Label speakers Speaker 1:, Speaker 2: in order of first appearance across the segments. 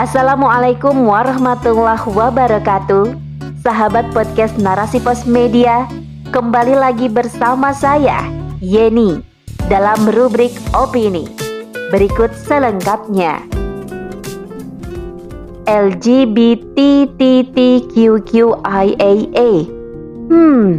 Speaker 1: Assalamualaikum warahmatullahi wabarakatuh. Sahabat podcast Narasi Pos Media Kembali lagi bersama saya Yeni Dalam rubrik Opini. Berikut selengkapnya. LGBTQQIAA Hmm,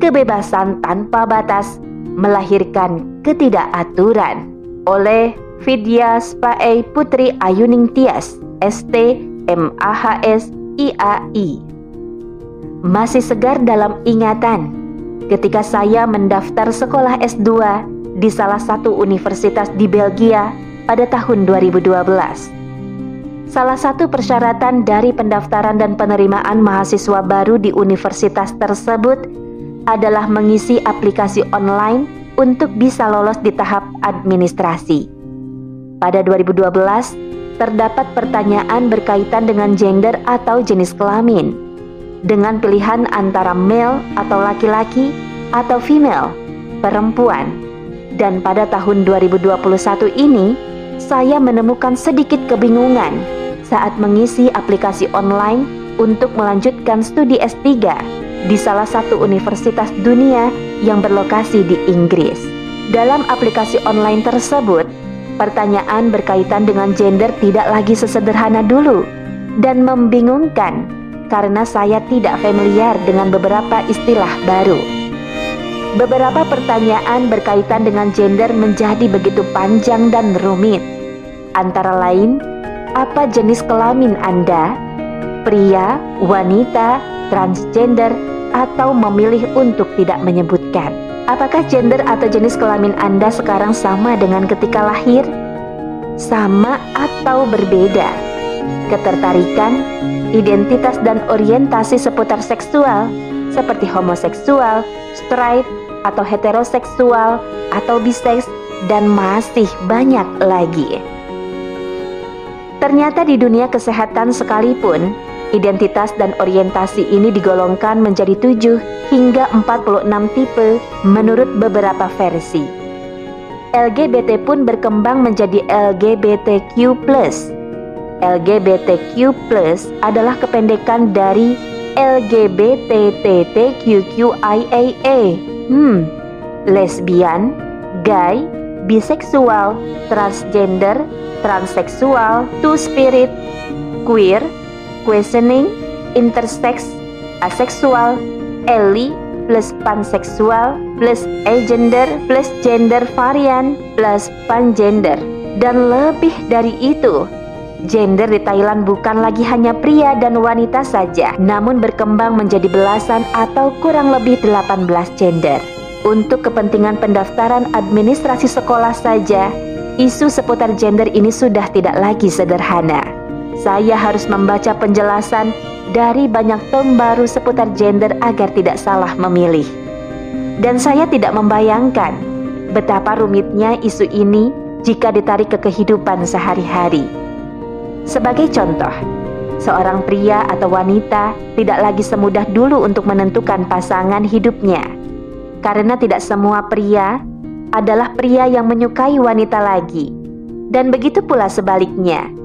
Speaker 1: kebebasan tanpa batas melahirkan ketidakaturan oleh Vidya Spae Putri Ayuning Tias ST MAHS IAI Masih segar dalam ingatan ketika saya mendaftar sekolah S2 di salah satu universitas di Belgia pada tahun 2012 Salah satu persyaratan dari pendaftaran dan penerimaan mahasiswa baru di universitas tersebut adalah mengisi aplikasi online untuk bisa lolos di tahap administrasi. Pada 2012, terdapat pertanyaan berkaitan dengan gender atau jenis kelamin, dengan pilihan antara male atau laki-laki atau female, perempuan. Dan pada tahun 2021 ini, saya menemukan sedikit kebingungan saat mengisi aplikasi online untuk melanjutkan studi S3 di salah satu universitas dunia yang berlokasi di Inggris. Dalam aplikasi online tersebut, pertanyaan berkaitan dengan gender tidak lagi sesederhana dulu dan membingungkan karena saya tidak familiar dengan beberapa istilah baru. Beberapa pertanyaan berkaitan dengan gender menjadi begitu panjang dan rumit. Antara lain, apa jenis kelamin Anda? Pria, wanita, transgender, atau memilih untuk tidak menyebutkan. Apakah gender atau jenis kelamin Anda sekarang sama dengan ketika lahir? Sama atau berbeda? Ketertarikan, identitas dan orientasi seputar seksual seperti homoseksual, straight, atau heteroseksual, atau biseks, dan masih banyak lagi. Ternyata di dunia kesehatan sekalipun, identitas dan orientasi ini digolongkan menjadi 7 hingga 46 tipe menurut beberapa versi. LGBT pun berkembang menjadi LGBTQ+. LGBTQ+ adalah kependekan dari LGBTTQQIAA. Hmm, lesbian, gay, biseksual, transgender, transseksual, two-spirit, queer, questioning, intersex, aseksual, eli, plus panseksual, plus agender, plus gender varian, plus pangender. Dan lebih dari itu, gender di Thailand bukan lagi hanya pria dan wanita saja, namun berkembang menjadi belasan atau kurang lebih 18 gender. Untuk kepentingan pendaftaran administrasi sekolah saja, isu seputar gender ini sudah tidak lagi sederhana. Saya harus membaca penjelasan dari banyak tom baru seputar gender agar tidak salah memilih. Dan saya tidak membayangkan betapa rumitnya isu ini jika ditarik ke kehidupan sehari-hari. Sebagai contoh, seorang pria atau wanita tidak lagi semudah dulu untuk menentukan pasangan hidupnya karena tidak semua pria adalah pria yang menyukai wanita lagi, dan begitu pula sebaliknya.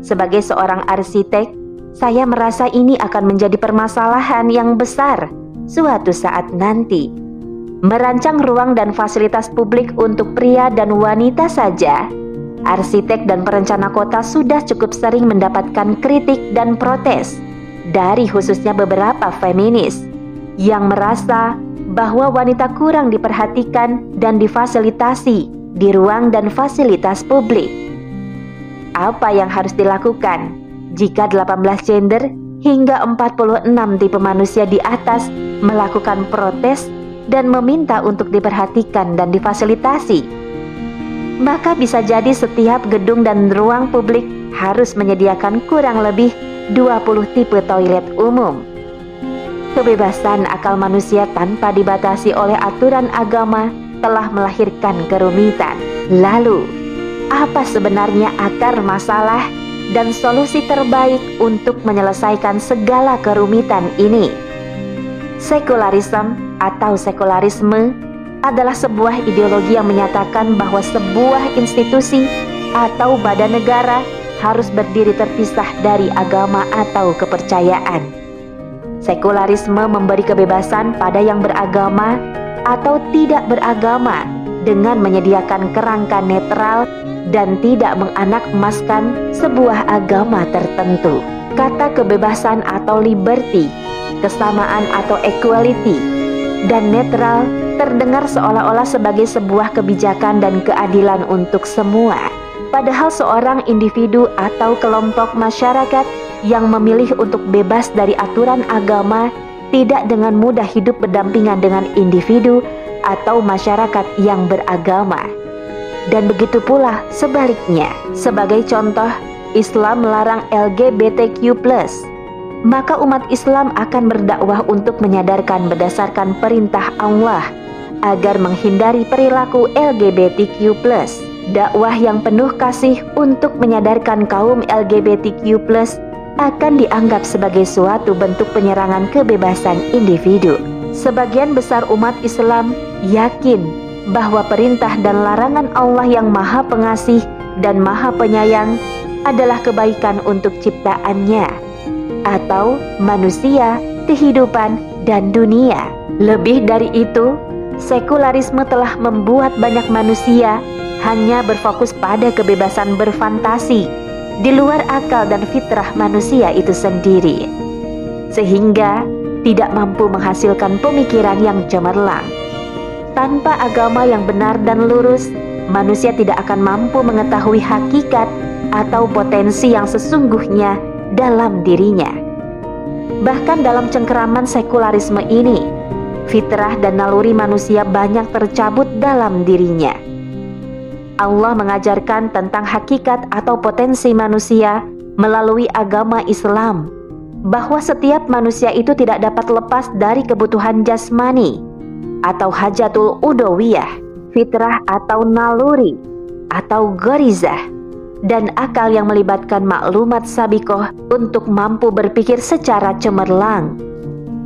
Speaker 1: Sebagai seorang arsitek, saya merasa ini akan menjadi permasalahan yang besar suatu saat nanti. Merancang ruang dan fasilitas publik untuk pria dan wanita saja, arsitek dan perencana kota sudah cukup sering mendapatkan kritik dan protes dari khususnya beberapa feminis yang merasa bahwa wanita kurang diperhatikan dan difasilitasi di ruang dan fasilitas publik. Apa yang harus dilakukan jika 18 gender hingga 46 tipe manusia di atas melakukan protes dan meminta untuk diperhatikan dan difasilitasi? Maka bisa jadi setiap gedung dan ruang publik harus menyediakan kurang lebih 20 tipe toilet umum Kebebasan akal manusia tanpa dibatasi oleh aturan agama telah melahirkan kerumitan. Lalu, apa sebenarnya akar masalah dan solusi terbaik untuk menyelesaikan segala kerumitan ini? Sekularisme atau sekularisme adalah sebuah ideologi yang menyatakan bahwa sebuah institusi atau badan negara harus berdiri terpisah dari agama atau kepercayaan. Sekularisme memberi kebebasan pada yang beragama atau tidak beragama dengan menyediakan kerangka netral dan tidak menganak-emaskan sebuah agama tertentu. Kata kebebasan atau liberty, kesamaan atau equality, dan netral terdengar seolah-olah sebagai sebuah kebijakan dan keadilan untuk semua. Padahal seorang individu atau kelompok masyarakat yang memilih untuk bebas dari aturan agama tidak dengan mudah hidup berdampingan dengan individu atau masyarakat yang beragama. Dan begitu pula sebaliknya. Sebagai contoh, Islam melarang LGBTQ+. Maka umat Islam akan berdakwah untuk menyadarkan berdasarkan perintah Allah agar menghindari perilaku LGBTQ+ dakwah yang penuh kasih untuk menyadarkan kaum LGBTQ+ akan dianggap sebagai suatu bentuk penyerangan kebebasan individu. Sebagian besar umat Islam yakin bahwa perintah dan larangan Allah yang Maha Pengasih dan Maha Penyayang adalah kebaikan untuk ciptaannya atau manusia, kehidupan, dan dunia. Lebih dari itu, sekularisme telah membuat banyak manusia hanya berfokus pada kebebasan berfantasi di luar akal dan fitrah manusia itu sendiri, sehingga tidak mampu menghasilkan pemikiran yang cemerlang. Tanpa agama yang benar dan lurus, manusia tidak akan mampu mengetahui hakikat atau potensi yang sesungguhnya dalam dirinya. Bahkan dalam cengkeraman sekularisme ini, fitrah dan naluri manusia banyak tercabut dalam dirinya Allah mengajarkan tentang hakikat atau potensi manusia melalui agama Islam, bahwa setiap manusia itu tidak dapat lepas dari kebutuhan jasmani atau hajatul udowiyah, fitrah atau naluri atau gorizah, dan akal yang melibatkan maklumat sabikoh untuk mampu berpikir secara cemerlang.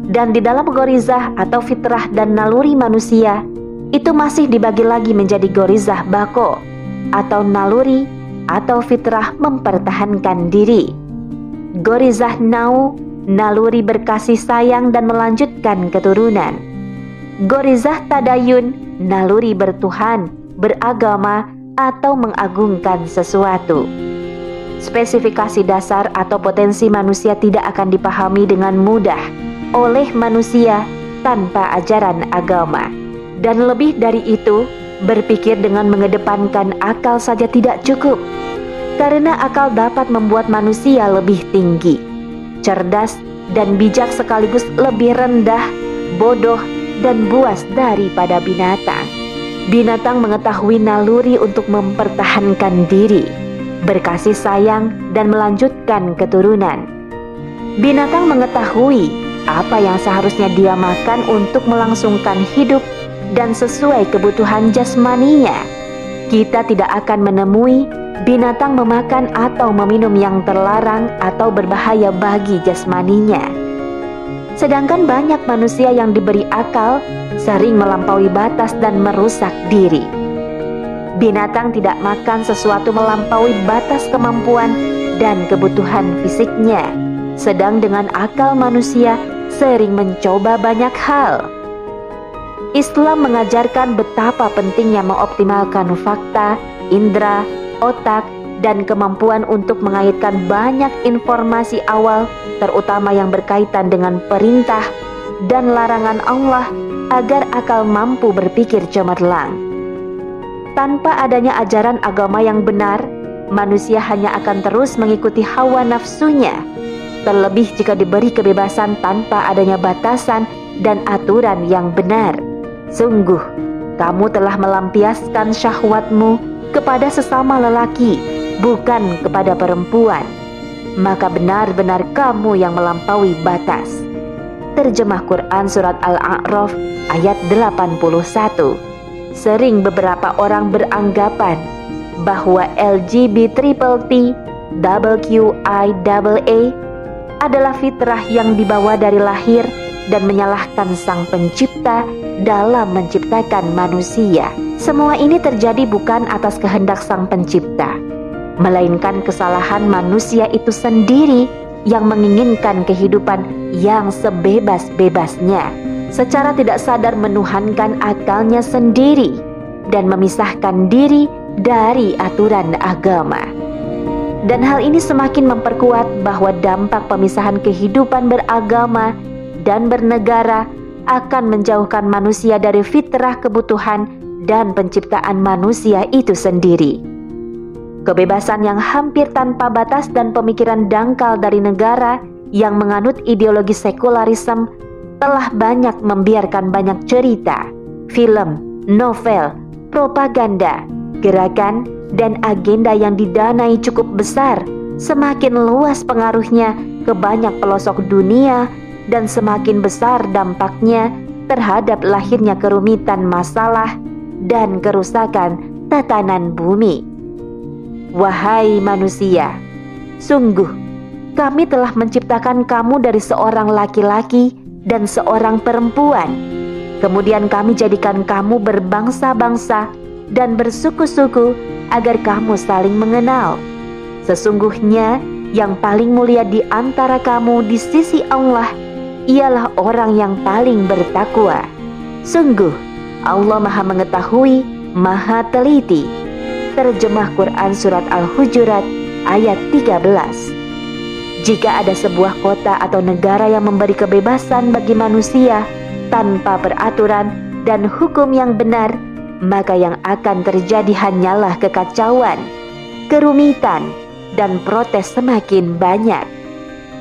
Speaker 1: Dan di dalam gorizah atau fitrah dan naluri manusia, itu masih dibagi lagi menjadi gorizah bako atau naluri atau fitrah mempertahankan diri. Gorizah nau, naluri berkasih sayang dan melanjutkan keturunan. Gorizah tadayun, naluri bertuhan, beragama, atau mengagungkan sesuatu. Spesifikasi dasar atau potensi manusia tidak akan dipahami dengan mudah oleh manusia tanpa ajaran agama. Dan lebih dari itu, berpikir dengan mengedepankan akal saja tidak cukup, karena akal dapat membuat manusia lebih tinggi, cerdas, dan bijak sekaligus lebih rendah, bodoh, dan buas daripada binatang. Binatang mengetahui naluri untuk mempertahankan diri, berkasih sayang, dan melanjutkan keturunan. Binatang mengetahui apa yang seharusnya dia makan untuk melangsungkan hidup dan sesuai kebutuhan jasmaninya. Kita tidak akan menemui binatang memakan atau meminum yang terlarang atau berbahaya bagi jasmaninya. Sedangkan banyak manusia yang diberi akal sering melampaui batas dan merusak diri. Binatang tidak makan sesuatu melampaui batas kemampuan dan kebutuhan fisiknya, sedang dengan akal manusia sering mencoba banyak hal. Islam mengajarkan betapa pentingnya mengoptimalkan fakta, indera, otak, dan kemampuan untuk mengaitkan banyak informasi awal, terutama yang berkaitan dengan perintah dan larangan Allah, agar akal mampu berpikir cemerlang. Tanpa adanya ajaran agama yang benar, manusia hanya akan terus mengikuti hawa nafsunya. Terlebih jika diberi kebebasan tanpa adanya batasan dan aturan yang benar. Sungguh, kamu telah melampiaskan syahwatmu kepada sesama lelaki, bukan kepada perempuan. Maka benar-benar kamu yang melampaui batas. Terjemah Quran Surat Al-A'raf ayat 81 Sering beberapa orang beranggapan bahwa LGBT double QIAA adalah fitrah yang dibawa dari lahir dan menyalahkan Sang Pencipta dalam menciptakan manusia. Semua ini terjadi bukan atas kehendak Sang Pencipta, melainkan kesalahan manusia itu sendiri yang menginginkan kehidupan yang sebebas-bebasnya, secara tidak sadar menuhankan akalnya sendiri dan memisahkan diri dari aturan agama. Dan hal ini semakin memperkuat bahwa dampak pemisahan kehidupan beragama dan bernegara akan menjauhkan manusia dari fitrah kebutuhan dan penciptaan manusia itu sendiri. Kebebasan yang hampir tanpa batas dan pemikiran dangkal dari negara yang menganut ideologi sekularisme telah banyak membiarkan banyak cerita, film, novel, propaganda, gerakan, dan agenda yang didanai cukup besar semakin luas pengaruhnya ke banyak pelosok dunia dan semakin besar dampaknya terhadap lahirnya kerumitan masalah dan kerusakan tatanan bumi. Wahai manusia, sungguh kami telah menciptakan kamu dari seorang laki-laki dan seorang perempuan. Kemudian kami jadikan kamu berbangsa-bangsa dan bersuku-suku agar kamu saling mengenal. Sesungguhnya yang paling mulia di antara kamu di sisi Allah ialah orang yang paling bertakwa. Sungguh, Allah Maha Mengetahui, Maha Teliti. Terjemah Quran Surat Al-Hujurat ayat 13 Jika ada sebuah kota atau negara yang memberi kebebasan bagi manusia tanpa peraturan dan hukum yang benar, maka yang akan terjadi hanyalah kekacauan, kerumitan, dan protes semakin banyak.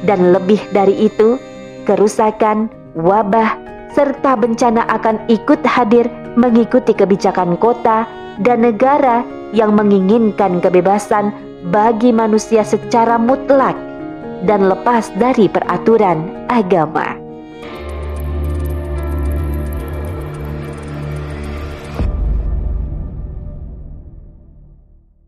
Speaker 1: Dan lebih dari itu, kerusakan, wabah, serta bencana akan ikut hadir mengikuti kebijakan kota dan negara yang menginginkan kebebasan bagi manusia secara mutlak dan lepas dari peraturan agama.